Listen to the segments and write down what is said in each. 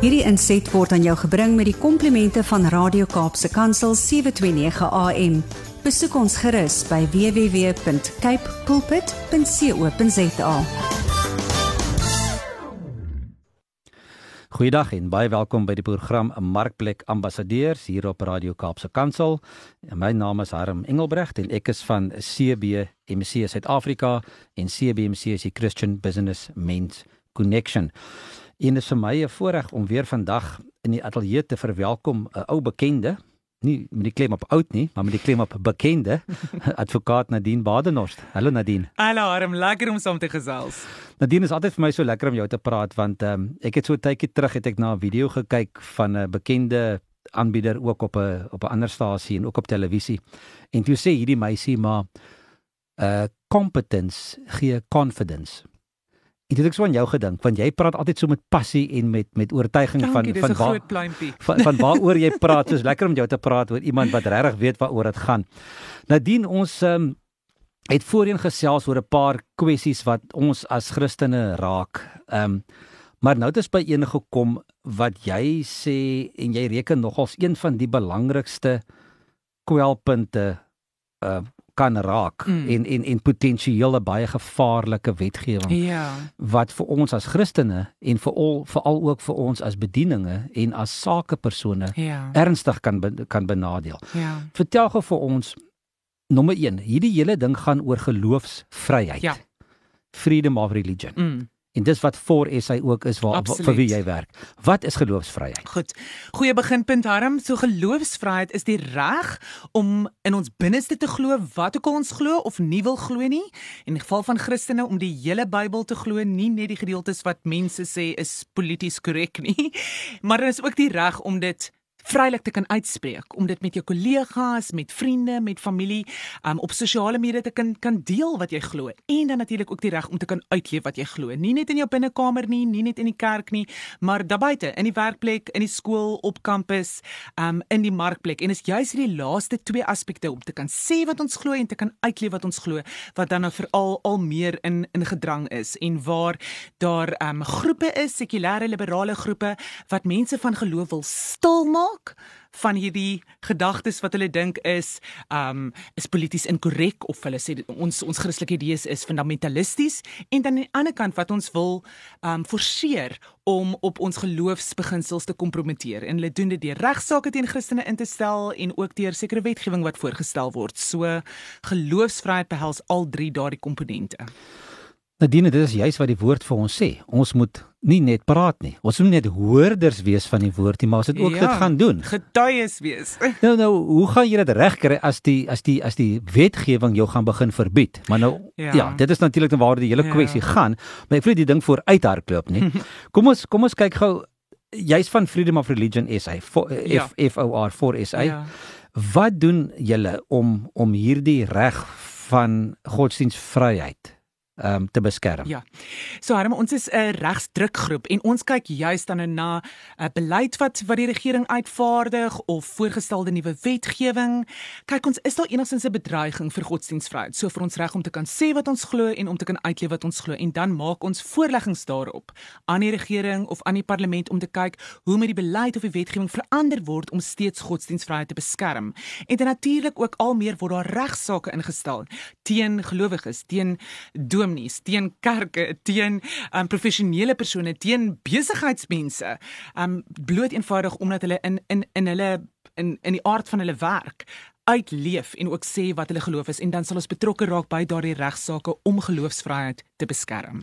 Hierdie inset word aan jou gebring met die komplimente van Radio Kaapse Kansel 729 AM. Besoek ons gerus by www.cape pulpit.co.za. Goeiedag en baie welkom by die program Markplek Ambassadeurs hier op Radio Kaapse Kansel. My naam is Harm Engelbrecht en ek is van CBMC Suid-Afrika en CBMC is die Christian Business Men's Connection. En dit is vir my 'n voorreg om weer vandag in die ateljee te verwelkom 'n ou bekende, nie met die klem op oud nie, maar met die klem op bekende, advokaat Nadine Badenhorst. Hallo Nadine. Hallo Harm, lekker om saam te gesels. Nadine is altyd vir my so lekker om jou te praat want ehm um, ek het so tydjie terug het ek na 'n video gekyk van 'n bekende aanbieder ook op 'n op 'n ander stasie en ook op televisie. En toe sê hierdie meisie maar uh competence gee confidence. Ek het ek so aan jou gedink want jy praat altyd so met passie en met met oortuiging Dankie, van van waar van, van waaroor jy praat. Soos lekker om jou te praat oor iemand wat regtig weet waaroor dit gaan. Nadien ons um, het voorheen gesels oor 'n paar kwessies wat ons as Christene raak. Ehm um, maar nou het ons by een gekom wat jy sê en jy reken nogals een van die belangrikste kwelpunte uh kan raak mm. en en en potensiële baie gevaarlike wetgewing. Ja. Wat vir ons as Christene en veral veral ook vir ons as bedieninge en as sakepersone Ja. ernstig kan kan benadeel. Ja. Vertel gou vir ons nommer 1, hierdie hele ding gaan oor geloofsvryheid. Ja. Freedom of religion. Mm. En dis wat voor SA ook is waar wa- vir wie jy werk. Wat is geloofsvryheid? Goed. Goeie beginpunt Harm. So geloofsvryheid is die reg om in ons binneste te glo wat ook al ons glo of nie wil glo nie. In die geval van Christene om die hele Bybel te glo, nie net die gedeeltes wat mense sê is polities korrek nie, maar dan is ook die reg om dit vrylik te kan uitspreek om dit met jou kollegas, met vriende, met familie, um, op sosiale media te kan kan deel wat jy glo en dan natuurlik ook die reg om te kan uitleef wat jy glo. Nie net in jou binnekamer nie, nie net in die kerk nie, maar daar buite, in die werkplek, in die skool, op kampus, um in die markplek. En is juis hierdie laaste twee aspekte om te kan sê wat ons glo en te kan uitleef wat ons glo wat dan nou veral al meer in in gedrang is en waar daar um groepe is, sekulêre liberale groepe wat mense van geloof wil stil maak van hierdie gedagtes wat hulle dink is um is polities inkorrek of hulle sê ons ons Christelike idees is fundamentalisties en dan aan die ander kant wat ons wil um forceer om op ons geloofsbeginsels te kompromiteer en hulle doen dit deur regsaake teen Christene in te stel en ook deur sekere wetgewing wat voorgestel word. So geloofsvryheid behels al drie daardie komponente. Nadine, dit is juis wat die woord vir ons sê. Ons moet nie net praat nie. Ons moet net hoorders wees van die woord nie, maar ons moet ook Ja. dit gaan doen. Getuies wees. Nou nou, hoe gaan jy dit regkry as die as die as die wetgewing jou gaan begin verbied? Maar nou ja, Ja. ja dit is natuurlik waar die hele Ja. kwessie gaan, maar ek nie die ding vooruit hardloop nie. Kom ons kom ons kyk gou jy's van Freedom of Religion SA, for, Ja. F F O R for SA. Ja. Wat doen julle om om hierdie reg van godsdienstvryheid um, te beskerm? Ja. So Harm, ons is 'n regsdrukgroep en ons kyk juis dan na 'n beleid wat wat die regering uitvaardig of voorgestelde nuwe wetgewing. Kyk, ons is daar enigstens 'n bedreiging vir godsdienstvryheid. So vir ons reg om te kan sê wat ons glo en om te kan uitleef wat ons glo en dan maak ons voorleggings daarop aan die regering of aan die parlement om te kyk hoe moet die beleid of die wetgewing verander word om steeds godsdienstvryheid te beskerm. En dan natuurlik ook al meer word daar regsaake ingestel teen gelowiges, teen dominees, teen kerke, teen um, professionele persone, teen besigheidsmense. Um bloot eenvoudig omdat hulle in in in hulle in in die aard van hulle werk uitleef en ook sê wat hulle geloof is en dan sal ons betrokke raak by daardie regsaake om geloofsvryheid te beskerm.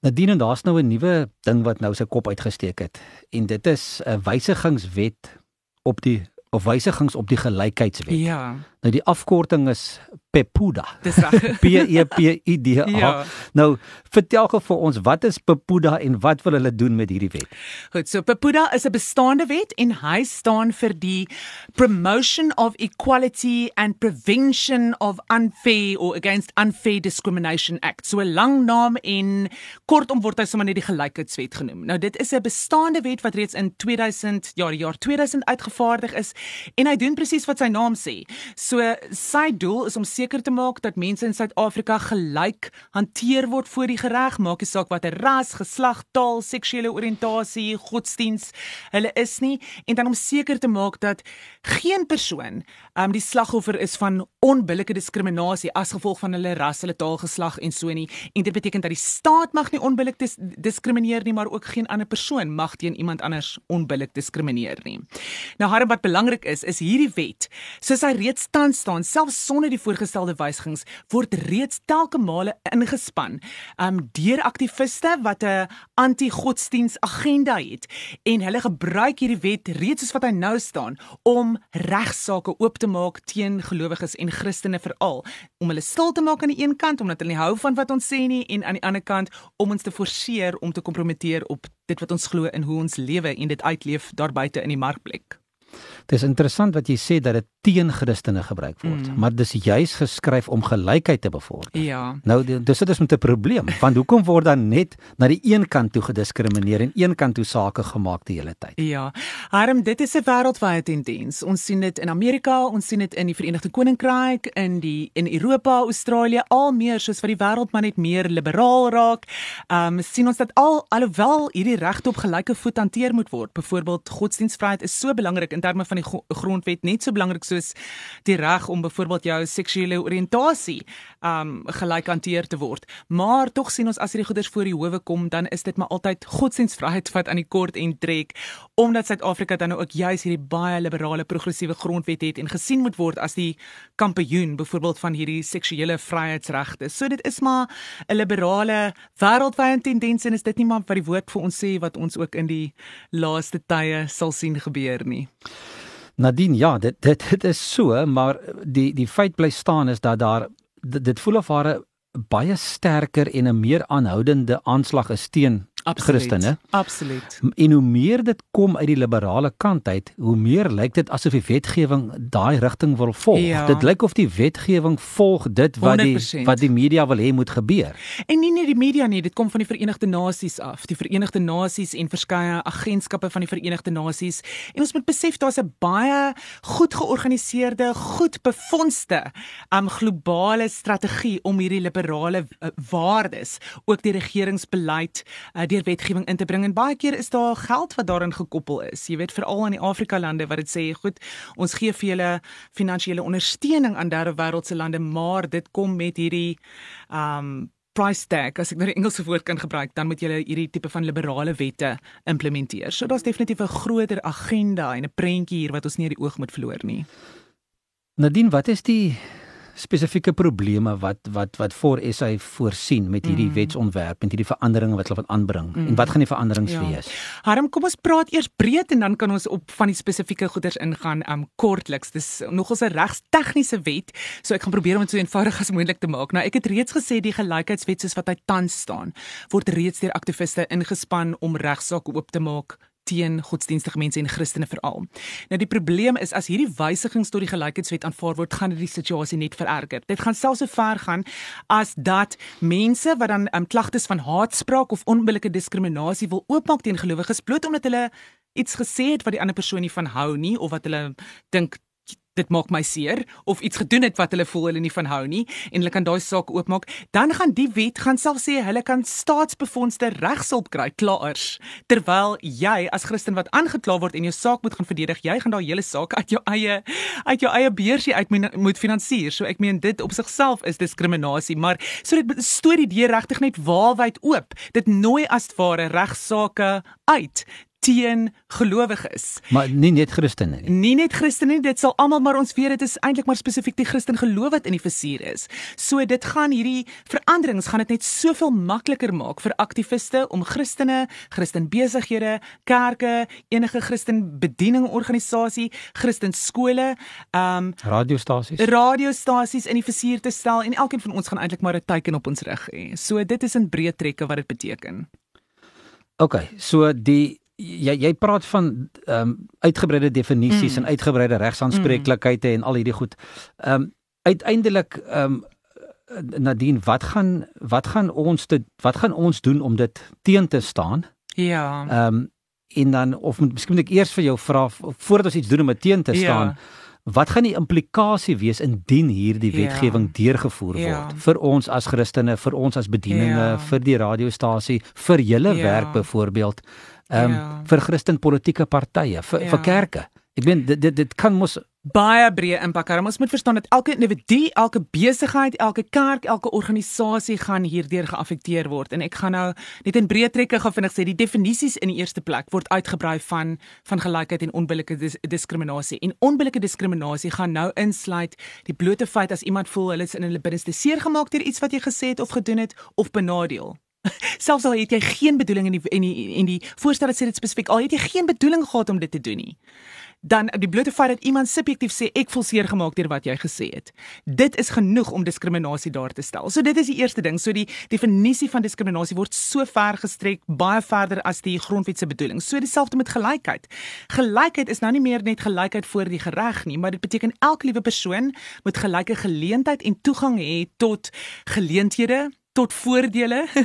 Nadien en daar's nou 'n nuwe ding wat nou sy kop uitgesteek het en dit is 'n wysigingswet op die of wysigings op die gelykheidswet. Ja, Nou die afkorting is PEPUDA. dis reg. P E P U D A. Ja. Nou vertel gou vir ons wat is PEPUDA en wat wil hulle doen met hierdie wet? Goed, so PEPUDA is 'n bestaande wet en hy staan vir die Promotion of Equality and Prevention of Unfair or Against Unfair Discrimination Act. So 'n lang naam en kortom word hy sommer net die gelykheidswet genoem. Nou dit is 'n bestaande wet wat reeds in 2000, ja, die jaar 2000 uitgevaardig is en hy doen presies wat sy naam sê. So sy doel is om seker te maak dat mense in Suid-Afrika gelyk hanteer word voor die reg, maak nie saak watter ras, geslag, taal, seksuele oriëntasie, godsdiens hulle is nie. En dan om seker te maak dat geen persoon um die slagoffer is van onbillike diskriminasie as gevolg van hulle ras, hulle taal, geslag en so nie. En dit beteken dat die staat mag nie onbillik dis diskrimineer nie, maar ook geen ander persoon mag teen iemand anders onbillik diskrimineer nie. Nou harde wat belangrik is, is hierdie wet, soos hy reeds tans staan, selfs sonder die voorgestelde wysigings, word reeds telke male ingespan um deur aktiviste wat 'n anti-godsdiens agenda het en hulle gebruik hierdie wet reeds soos wat hy nou staan om regsaake oop te maak teen gelowiges en Christene veral om hulle stil te maak aan die een kant omdat hulle nie hou van wat ons sê nie en aan die ander kant om ons te forceer om te kompromiteer op dit wat ons glo in hoe ons lewe en dit uitleef daar buite in die markplek. Dis interessant wat jy sê dat dit teen Christene gebruik word, mm. maar dis juis geskryf om gelykheid te bevorder. Ja. Nou dis dit is met 'n probleem, want hoekom word dan net na die een kant toe gediskrimineer en een kant toe sake gemaak die hele tyd? Ja. Harm, dit is 'n wêreldwye tendens. Ons sien dit in Amerika, ons sien dit in die Verenigde Koninkryk, in die in Europa, Australië, al meer soos wat die wêreld maar net meer liberaal raak. Ehm um, sien ons dat al alhoewel hierdie regte op gelyke voet hanteer moet word. Byvoorbeeld godsdienstvryheid is so belangrik in terme van die grondwet, net so belangrik soos die reg om byvoorbeeld jou seksuele oriëntasie um gelyk hanteer te word. Maar tog sien ons as hierdie goeders voor die howe kom, dan is dit maar altyd godsdienstvryheid wat aan die kort en trek omdat Suid-Afrika dan nou ook juis hierdie baie liberale progressiewe grondwet het en gesien moet word as die kampioen byvoorbeeld van hierdie seksuele vryheidsregte. So dit is maar 'n liberale wêreldwye tendens en is dit nie maar wat die woord vir ons sê wat ons ook in die laaste tye sal sien gebeur nie. Nadien ja, dit dit dit is so, maar die die feit bly staan is dat daar dit, dit voel of haar baie sterker en 'n meer aanhoudende aanslag is teen Absoluut, Christene. Absoluut. En hoe meer dit kom uit die liberale kant uit, hoe meer lyk dit asof die wetgewing daai rigting wil volg. Ja. Dit lyk of die wetgewing volg dit wat 100%. die wat die media wil hê moet gebeur. En nie net die media nie, dit kom van die Verenigde Nasies af. Die Verenigde Nasies en verskeie agentskappe van die Verenigde Nasies. En ons moet besef daar's 'n baie goed georganiseerde, goed befondste um globale strategie om hierdie liberale uh, waardes, ook die regeringsbeleid, uh, deur wetgewing in te bring en baie keer is daar geld wat daarin gekoppel is. Jy weet veral in die Afrika lande wat dit sê, goed, ons gee vir julle finansiële ondersteuning aan derde wêreldse lande, maar dit kom met hierdie um price tag as ek nou die Engelse woord kan gebruik dan moet jy hierdie tipe van liberale wette implementeer. So daar's definitief 'n groter agenda en 'n prentjie hier wat ons nie uit die oog moet verloor nie. Nadien, wat is die spesifieke probleme wat wat wat voor SA voorsien met hierdie mm. wetsontwerp met hierdie veranderinge wat hulle van aanbring mm. en wat gaan die veranderings ja. wees? Harm, kom ons praat eers breed en dan kan ons op van die spesifieke goeders ingaan um kortliks. Dis nogals 'n regstegniese wet, so ek gaan probeer om dit so eenvoudig as moontlik te maak. Nou ek het reeds gesê die gelykheidswet soos wat hy tans staan, word reeds deur aktiviste ingespan om regsaake oop te maak teen godsdienstige mense en Christene veral. Nou die probleem is as hierdie wysigings tot die gelykheidswet aanvaar word, gaan dit die situasie net vererger. Dit gaan selfs so ver gaan as dat mense wat dan um, klagtes van haatspraak of onbillike diskriminasie wil oopmaak teen gelowiges bloot omdat hulle iets gesê het wat die ander persoon nie van hou nie of wat hulle dink dit maak my seer of iets gedoen het wat hulle voel hulle nie van hou nie en hulle kan daai saak oopmaak, dan gaan die wet gaan self sê hulle kan staatsbefondste regshulp kry klaars. Terwyl jy as Christen wat aangekla word en jou saak moet gaan verdedig, jy gaan daai hele saak uit jou eie uit jou eie beursie uit moet finansier. So ek meen dit op sigself is diskriminasie, maar so dit stoot die deur regtig net waalwyd oop. Dit nooi as ware regsaake uit teen gelowiges. Maar nie net Christene nie. Nie net Christene nie, dit sal almal maar ons weet dit is eintlik maar spesifiek die Christen geloof wat in die vizier is. So dit gaan hierdie veranderings gaan dit net soveel makliker maak vir aktiviste om Christene, Christen besighede, kerke, enige Christen bedieningsorganisasie, Christen skole, ehm um, radiostasies. Radiostasies in die vizier te stel en elkeen van ons gaan eintlik maar 'n teken op ons rug hê. So dit is in breë trekke wat dit beteken. OK, so die jy jy praat van ehm um, uitgebreide definisies mm. en uitgebreide regsaanspreeklikhede mm. en al hierdie goed. Ehm um, uiteindelik ehm um, Nadine, wat gaan wat gaan ons dit wat gaan ons doen om dit teen te staan? Ja. Ehm um, en dan of miskien moet ek eers vir jou vra voordat ons iets doen om dit teen te ja. staan. Ja wat gaan die implikasie wees indien hierdie Ja. wetgewing deurgevoer Ja. word vir ons as Christene, vir ons as bedieninge, Ja. vir die radiostasie, vir julle Ja. werk byvoorbeeld, ehm um, Ja. vir Christen politieke partye, vir Ja. vir kerke. Ek meen dit dit, dit kan mos baie breë impak hê. Ons moet verstaan dat elke individu, elke besigheid, elke kerk, elke organisasie gaan hierdeur geaffekteer word. En ek gaan nou net in breë trekke gou vinnig sê die definisies in die eerste plek word uitgebrei van van gelykheid en onbillike dis diskriminasie. En onbillike diskriminasie gaan nou insluit die blote feit as iemand voel hulle is in hulle binneste seer gemaak deur iets wat jy gesê het of gedoen het of benadeel. Selfs al het jy geen bedoeling in die en die en die voorstel sê dit spesifiek al het jy geen bedoeling gehad om dit te doen nie dan die blote feit dat iemand subjektief sê ek voel seer gemaak deur wat jy gesê het. Dit is genoeg om diskriminasie daar te stel. So dit is die eerste ding. So die definisie van diskriminasie word so ver gestrek, baie verder as die grondwet se bedoeling. So dieselfde met gelykheid. Gelykheid is nou nie meer net gelykheid voor die reg nie, maar dit beteken elke liewe persoon moet gelyke geleentheid en toegang hê tot geleenthede tot voordele.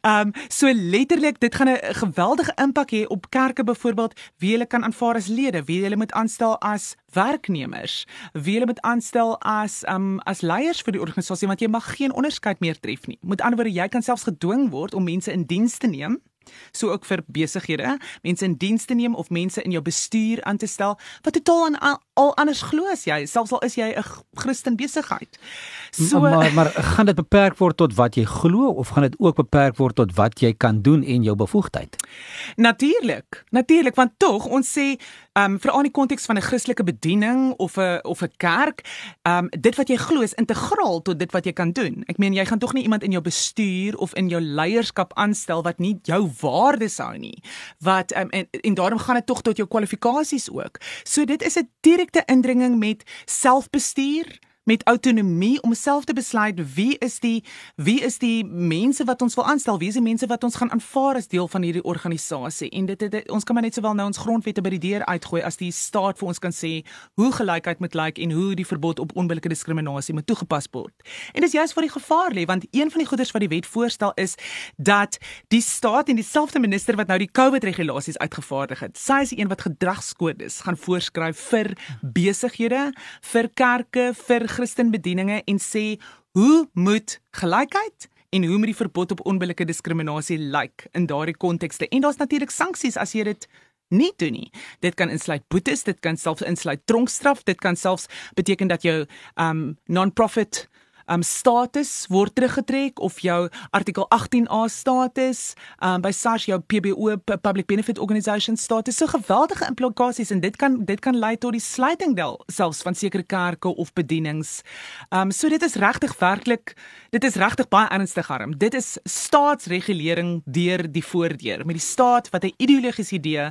Ehm um, so letterlik dit gaan 'n geweldige impak hê op kerke byvoorbeeld wie hulle kan aanvaar as lede, wie hulle moet aanstel as werknemers, wie hulle moet aanstel as ehm um, as leiers vir die organisasie want jy mag geen onderskeid meer tref nie. Met ander woorde, jy kan selfs gedwing word om mense in diens te neem so ook vir besighede, mense in diens te neem of mense in jou bestuur aan te stel wat totaal aan al, anders glo as jy, selfs al is jy 'n Christen besigheid. so, maar maar gaan dit beperk word tot wat jy glo of gaan dit ook beperk word tot wat jy kan doen en jou bevoegdheid? Natuurlik, natuurlik want tog ons sê ehm um, veral in die konteks van 'n Christelike bediening of 'n of 'n kerk, ehm um, dit wat jy glo is integraal tot dit wat jy kan doen. Ek meen jy gaan tog nie iemand in jou bestuur of in jou leierskap aanstel wat nie jou waardes hou nie. Wat ehm um, en en daarom gaan dit tog tot jou kwalifikasies ook. So dit is 'n direkte indringing met selfbestuur met autonomie om self te besluit wie is die wie is die mense wat ons wil aanstel, wie is die mense wat ons gaan aanvaar as deel van hierdie organisasie. En dit, dit, dit ons kan maar net sowel nou ons grondwette by die deur uitgooi as die staat vir ons kan sê hoe gelykheid moet lyk en hoe die verbod op onbillike diskriminasie moet toegepas word. En dis juist waar die gevaar lê want een van die goeders wat die wet voorstel is dat die staat en dieselfde minister wat nou die COVID regulasies uitgevaardig het, sy is die een wat gedragskodes gaan voorskryf vir besighede, vir kerke, vir Christenbedieninge en sê hoe moet gelykheid en hoe moet die verbod op onbillike diskriminasie lyk in daardie kontekste. En daar's natuurlik sanksies as jy dit nie doen nie. Dit kan insluit boetes, dit kan selfs insluit tronkstraf, dit kan selfs beteken dat jou um non-profit um status word teruggetrek of jou artikel 18A status um by SARS jou PBO public benefit organisation status so geweldige implikasies en dit kan dit kan lei tot die sluiting del selfs van sekere kerke of bedienings. Um so dit is regtig werklik dit is regtig baie ernstig arm. Dit is staatsregulering deur die voordeur met die staat wat 'n ideologiese idee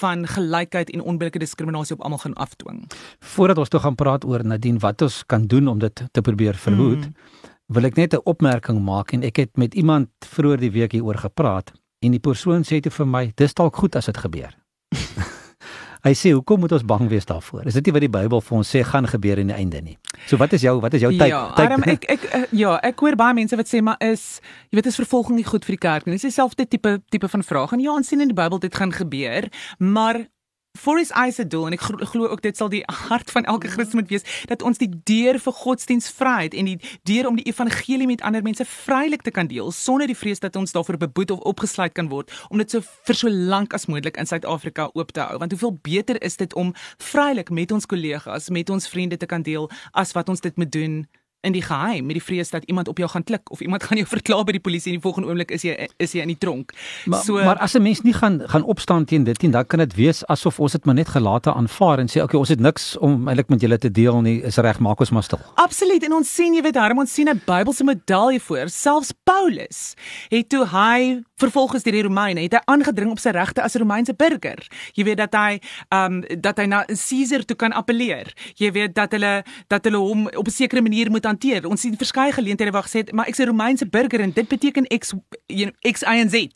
van gelykheid en onbillike diskriminasie op almal gaan afdwing. Voordat ons toe gaan praat oor Nadine wat ons kan doen om dit te probeer verhoed, mm. wil ek net 'n opmerking maak en ek het met iemand vroeër die week hieroor gepraat en die persoon sê toe vir my, dis dalk goed as dit gebeur. Hy sê hoekom moet ons bang wees daarvoor? Is dit nie wat die Bybel vir ons sê gaan gebeur in die einde nie? So wat is jou wat is jou tyd? Ja, Adam, ek ek uh, ja, ek hoor baie mense wat sê maar is jy weet is vervolging nie goed vir die kerk nie. Dis dieselfde tipe tipe van vraag en ja, ons sien in die Bybel dit gaan gebeur, maar for his eyes a doel en ek glo ook dit sal die hart van elke Christen moet wees dat ons die deur vir godsdienstvryheid en die deur om die evangelie met ander mense vrylik te kan deel sonder die vrees dat ons daarvoor beboet of opgesluit kan word om dit so vir so lank as moontlik in Suid-Afrika oop te hou. Want hoeveel beter is dit om vrylik met ons kollegas, met ons vriende te kan deel as wat ons dit moet doen in die geheim met die vrees dat iemand op jou gaan klik of iemand gaan jou verklaar by die polisie en die volgende oomblik is jy is jy in die tronk. Maar, so maar as 'n mens nie gaan gaan opstaan teen dit nie, dan kan dit wees asof ons dit maar net gelate aanvaar en sê okay, ons het niks om eintlik met julle te deel nie, is reg, maak ons maar stil. Absoluut en ons sien jy weet daarom ons sien 'n Bybelse model hiervoor. Selfs Paulus het toe hy vervolgens deur die Romeine het hy aangedring op sy regte as Romeinse burger. Jy weet dat hy ehm um, dat hy na Caesar toe kan appeleer. Jy weet dat hulle dat hulle hom op 'n sekere manier moet hanteer. Ons sien verskeie geleenthede waar gesê het, maar ek's 'n Romeinse burger en dit beteken X you know, X Y en Z.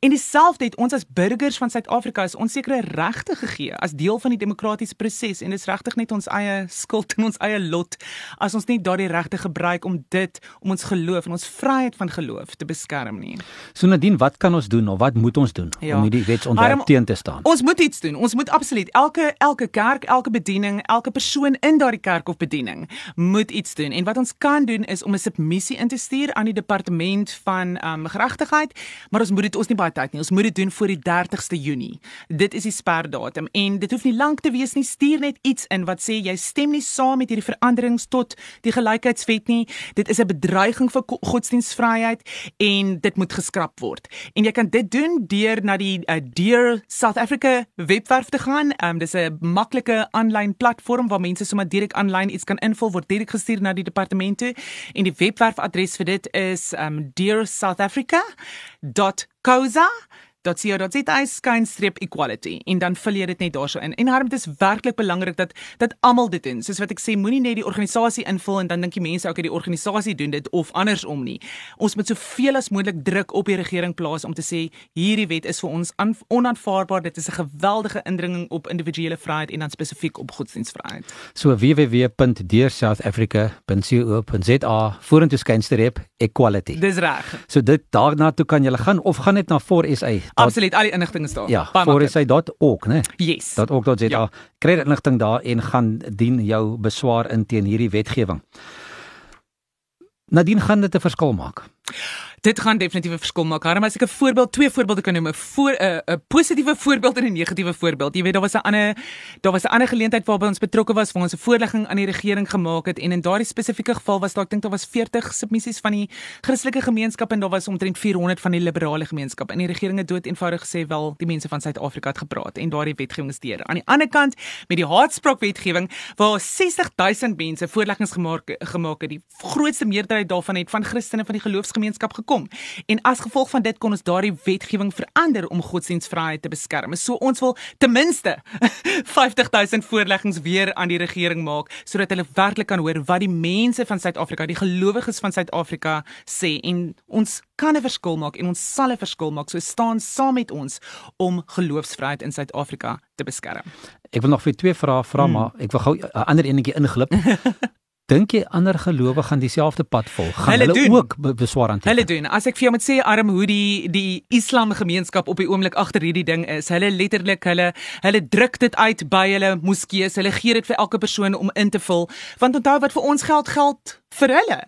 En dieselfde het ons as burgers van Suid-Afrika is ons sekere regte gegee as deel van die demokratiese proses en dit is regtig net ons eie skuld en ons eie lot as ons nie daardie regte gebruik om dit om ons geloof en ons vryheid van geloof te beskerm nie. So Nadine, wat kan ons doen of wat moet ons doen ja. om hierdie wetsontwerp teen te staan? Ons moet iets doen. Ons moet absoluut elke elke kerk, elke bediening, elke persoon in daardie kerk of bediening moet iets doen. En wat ons kan doen is om 'n submissie in te stuur aan die departement van ehm um, geregtigheid, maar ons moet dit ons nie baie tyd nie. Ons moet dit doen voor die 30ste Junie. Dit is die sperdatum en dit hoef nie lank te wees nie. Stuur net iets in wat sê jy stem nie saam met hierdie veranderings tot die gelykheidswet nie. Dit is 'n bedreiging vir godsdienstvryheid en dit moet geskraap word. En jy kan dit doen deur na die uh, Dear South Africa webwerf te gaan. Ehm um, dis 'n maklike aanlyn platform waar mense sommer direk aanlyn iets kan invul word direk gestuur na die departement toe en die webwerfadres vir dit is um dearsouthafrica.coza .co.za skynstreep equality en dan vul jy dit net daarso in. En harm dit is werklik belangrik dat dat almal dit doen. Soos wat ek sê, moenie net die organisasie invul en dan dink die mense okay, die organisasie doen dit of andersom nie. Ons moet soveel as moontlik druk op die regering plaas om te sê hierdie wet is vir ons onaanvaarbaar. Dit is 'n geweldige indringing op individuele vryheid en dan spesifiek op godsdienstvryheid. So www.dearsouthafrica.co.za vorentoe skynstreep equality. Dis reg. So dit daarna toe kan jy gaan of gaan net na 4SA Absoluut, al die inligting is daar. Ja, ook, né? Yes. Dot ook dot ZA. Ja. Kry dit inligting daar en gaan dien jou beswaar in teen hierdie wetgewing. Nadien gaan dit 'n verskil maak. Dit gaan definitief 'n verskil maak. Harm, as ek 'n voorbeeld, twee voorbeelde kan noem, 'n voor 'n 'n positiewe voorbeeld en 'n negatiewe voorbeeld. Jy weet, daar was 'n ander daar was 'n ander geleentheid waarby ons betrokke was waar ons 'n voorlegging aan die regering gemaak het en in daardie spesifieke geval was daar ek dink daar was 40 submissies van die Christelike gemeenskap en daar was omtrent 400 van die liberale gemeenskap. En die regering het dood eenvoudig gesê wel die mense van Suid-Afrika het gepraat en daardie wetgewing is deur. Aan die ander kant met die haatspraak wetgewing waar 60000 mense voorleggings gemaak gemaak het, die grootste meerderheid daarvan het van Christene van die geloofsgemeenskap gekom. En as gevolg van dit kon ons daardie wetgewing verander om godsdienstvryheid te beskerm. So ons wil ten minste 50000 voorleggings weer aan die regering maak sodat hulle werklik kan hoor wat die mense van Suid-Afrika, die gelowiges van Suid-Afrika sê en ons kan 'n verskil maak en ons sal 'n verskil maak. So staan saam met ons om geloofsvryheid in Suid-Afrika te beskerm. Ek wil nog vir twee vrae vra, hmm. maar ek wil gou 'n ander enetjie inglip. Dink jy ander gelowe gaan dieselfde pad volg? Gaan hulle, hulle ook beswaar aan? Hulle doen. As ek vir jou moet sê arm hoe die die Islam gemeenskap op die oomblik agter hierdie ding is. Hulle letterlik hulle hulle druk dit uit by hulle moskeeë. Hulle gee dit vir elke persoon om in te vul. Want onthou wat vir ons geld geld vir hulle.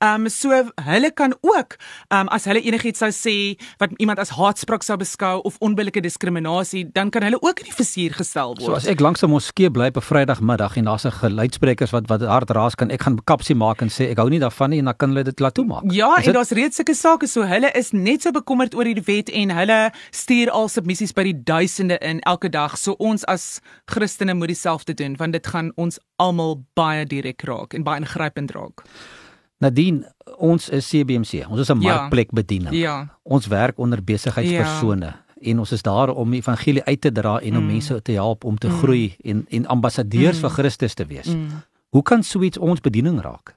Ehm um, so hulle kan ook ehm um, as hulle enigiets sou sê wat iemand as haatspraak sou beskou of onbillike diskriminasie, dan kan hulle ook in die versuur gestel word. So as ek langs 'n moskee bly op 'n Vrydagmiddag en daar's 'n geluidsprekers wat wat hard raas kan ek gaan kapsie maak en sê ek hou nie daarvan nie en dan kan hulle dit laat toemaak. Ja, en daar's reeds sulke sake so hulle is net so bekommerd oor hierdie wet en hulle stuur al submissies by die duisende in elke dag. So ons as Christene moet dieselfde doen want dit gaan ons almal baie direk raak en baie ingrypend raak. Nadien, ons is CBC. Ons is 'n ja. markplek bediening. Ja. Ons werk onder besigheidspersone ja. en ons is daar om die evangelie uit te dra en om mm. mense te help om te mm. groei en en ambassadeurs mm. vir Christus te wees. Mm. Hoe kan so iets ons bediening raak?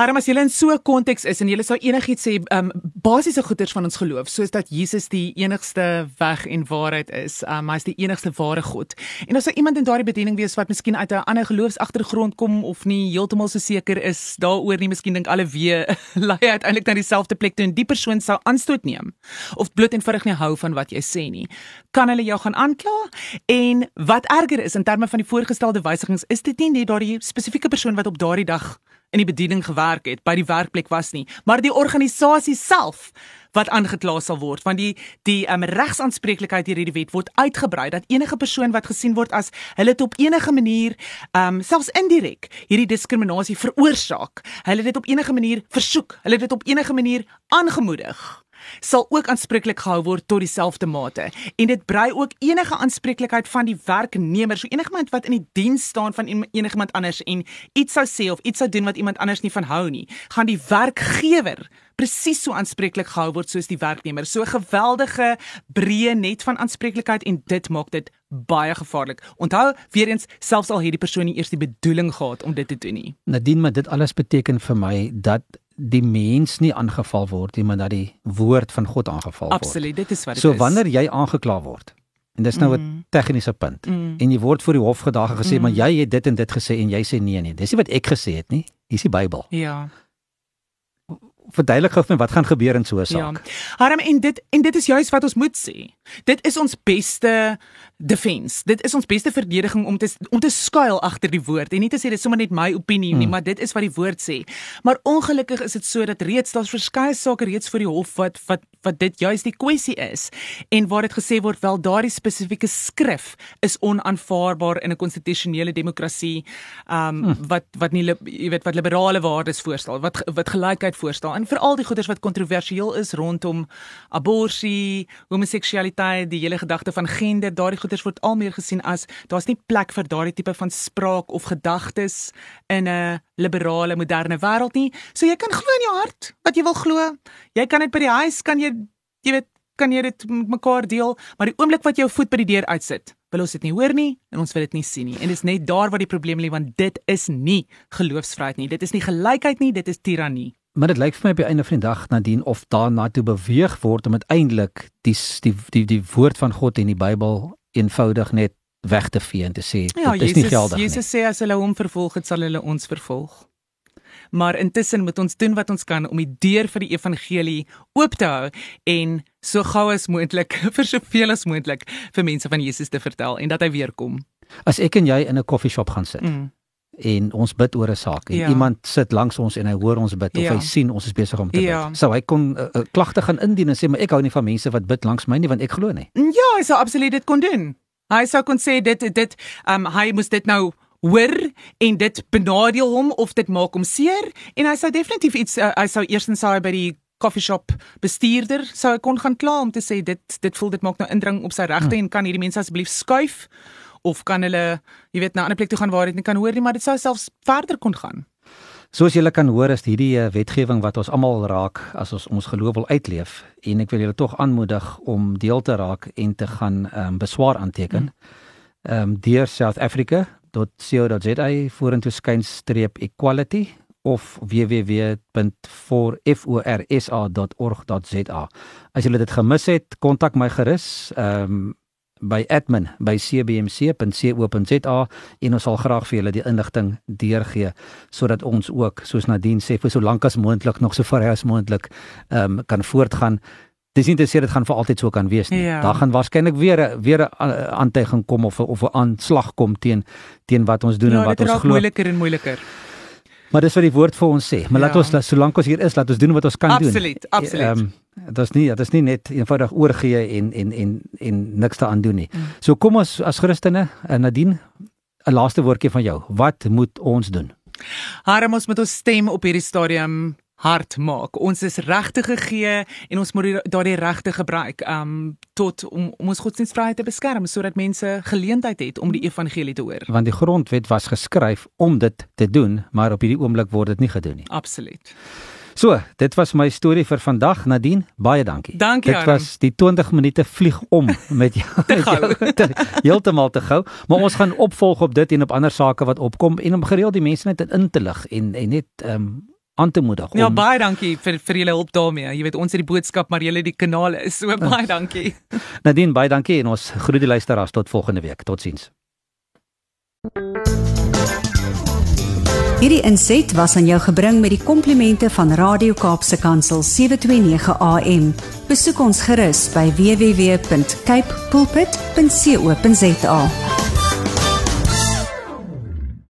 Harm as jy in so 'n konteks is en jy sou enigiets sê, ehm um, basiese goeders van ons geloof, soos dat Jesus die enigste weg en waarheid is, ehm um, hy is die enigste ware God. En as daar iemand in daardie bediening wees wat miskien uit 'n ander geloofsagtergrond kom of nie heeltemal so seker is daaroor nie, miskien dink alle wee lei uiteindelik na dieselfde plek toe en die persoon sou aanstoot neem of bloot eenvoudig nie hou van wat jy sê nie, kan hulle jou gaan aankla en wat erger is in terme van die voorgestelde wysigings, is dit nie net daardie spesifieke persoon wat op daardie dag in die bediening gewerk het, by die werkplek was nie, maar die organisasie self wat aangekla sal word want die die um, regsaanspreeklikheid hier hierdie wet word uitgebrei dat enige persoon wat gesien word as hulle dit op enige manier um, selfs indirek hierdie diskriminasie veroorsaak hulle dit op enige manier versoek hulle dit op enige manier aangemoedig sal ook aanspreeklik gehou word tot dieselfde mate. En dit brei ook enige aanspreeklikheid van die werknemer, so enigiemand wat in die diens staan van enigiemand anders en iets sou sê of iets sou doen wat iemand anders nie van hou nie, gaan die werkgewer presies so aanspreeklik gehou word soos die werknemer. So 'n geweldige breë net van aanspreeklikheid en dit maak dit baie gevaarlik. Onthou, weer eens, selfs al het die persoon nie eers die bedoeling gehad om dit te doen nie. Nadien, maar dit alles beteken vir my dat die mens nie aangeval word nie, maar dat die woord van God aangeval word. Absoluut, dit is wat dit so, is. So wanneer jy aangekla word en dis nou 'n mm. tegniese punt mm. en jy word voor die hof gedag gesê mm. maar jy het dit en dit gesê en jy sê nee nee. Dis nie wat ek gesê het nie. Dis die Bybel. Ja verduidelik gou vir my wat gaan gebeur in so 'n saak. Ja. Harm en dit en dit is juist wat ons moet sê. Dit is ons beste defense. Dit is ons beste verdediging om te om te skuil agter die woord en nie te sê dit is sommer net my opinie nie, hmm. maar dit is wat die woord sê. Maar ongelukkig is dit so dat reeds daar's verskeie sake reeds voor die hof wat wat wat dit juist die kwessie is en waar dit gesê word wel daardie spesifieke skrif is onaanvaarbaar in 'n konstitusionele demokrasie um hmm. wat wat nie jy weet wat liberale waardes voorstel, wat wat gelykheid voorstel en veral die goeders wat kontroversieel is rondom abortus, homoseksualiteit, die hele gedagte van gender, daardie goeders word al meer gesien as daar's nie plek vir daardie tipe van spraak of gedagtes in 'n liberale moderne wêreld nie. So jy kan glo in jou hart wat jy wil glo. Jy kan dit by die huis kan jy jy weet kan jy dit met mekaar deel, maar die oomblik wat jou voet by die deur uitsit, wil ons dit nie hoor nie en ons wil dit nie sien nie. En dit is net daar waar die probleem lê want dit is nie geloofsvryheid nie. Dit is nie gelykheid nie, dit is tirannie. Maar dit lyk vir my op die einde van die dag nadien of daarna toe beweeg word om uiteindelik die, die die die woord van God en die Bybel eenvoudig net weg te vee en te sê ja, dit is Jesus, nie geldig nie. Jesus sê as hulle hom vervolg, het sal hulle ons vervolg. Maar intussen moet ons doen wat ons kan om die deur vir die evangelie oop te hou en so gou as moontlik vir soveel as moontlik vir mense van Jesus te vertel en dat hy weer kom. As ek en jy in 'n koffieshop gaan sit. Mm en ons bid oor 'n saak en ja. iemand sit langs ons en hy hoor ons bid of ja. hy sien ons is besig om te bid. Ja. Sou hy kon 'n uh, uh, klagte gaan indien en sê maar ek hou nie van mense wat bid langs my nie want ek glo nie. Ja, hy sou absoluut dit kon doen. Hy sou kon sê dit dit um hy moes dit nou hoor en dit benadeel hom of dit maak hom seer en hy sou definitief iets uh, hy sou eerstens sou hy by die coffee shop bestuurder sou hy kon gaan kla om te sê dit dit voel dit maak nou indring op sy regte hmm. en kan hierdie mense asseblief skuif of kan hulle, jy weet, na 'n ander plek toe gaan waar dit nie kan hoor nie, maar dit sou selfs verder kon gaan. Soos julle kan hoor is hierdie uh, wetgewing wat ons almal raak as ons ons geloof wil uitleef en ek wil julle tog aanmoedig om deel te raak en te gaan ehm um, beswaar aanteken. Ehm um, deur South Africa.co.za vorentoe skynstreep equality of www.forforsa.org.za. As julle dit gemis het, kontak my gerus. Ehm um, by admin@cbmc.co.za en ons sal graag vir julle die inligting deurgee sodat ons ook soos Nadine sê vir so lank as moontlik nog so ver as moontlik ehm um, kan voortgaan. Dis nie te sê dit gaan vir altyd so kan wees nie. Ja. Daar gaan waarskynlik weer weer 'n aantuiging kom of of 'n aanslag kom teen teen wat ons doen ja, en wat ons glo. Ja, dit raak moeiliker en moeiliker. Maar dis wat die woord vir ons sê. Maar ja. laat ons solank ons hier is, laat ons doen wat ons kan absoluut, doen. Absoluut, absoluut. Ehm um, dit is nie dit is nie net eenvoudig oorgee en en en en niks te aan doen nie. Mm. So kom ons as Christene, uh, Nadine, 'n laaste woordjie van jou. Wat moet ons doen? Harm ons moet ons stem op hierdie stadium hard maak. Ons is regte gegee en ons moet daardie regte gebruik um tot om om ons godsdienstvryheid te beskerm sodat mense geleentheid het om die evangelie te hoor. Want die grondwet was geskryf om dit te doen, maar op hierdie oomblik word dit nie gedoen nie. Absoluut. So, dit was my storie vir vandag. Nadine, baie dankie. dankie dit was die 20 minute vlieg om met jou. te gou. Heeltemal te gou, maar ons gaan opvolg op dit en op ander sake wat opkom en om gereeld die mense net in te lig en en net ehm um, aan te moedig. Ja, baie dankie vir vir julle hulp daarmee. Jy weet ons het die boodskap, maar julle die kanaal is so baie dankie. Nadine, baie dankie en ons groet die luisteraars tot volgende week. Totsiens. Hierdie inset was aan jou gebring met die komplimente van Radio Kaapse Kansel 729 AM. Besoek ons gerus by www.cape pulpit.co.za.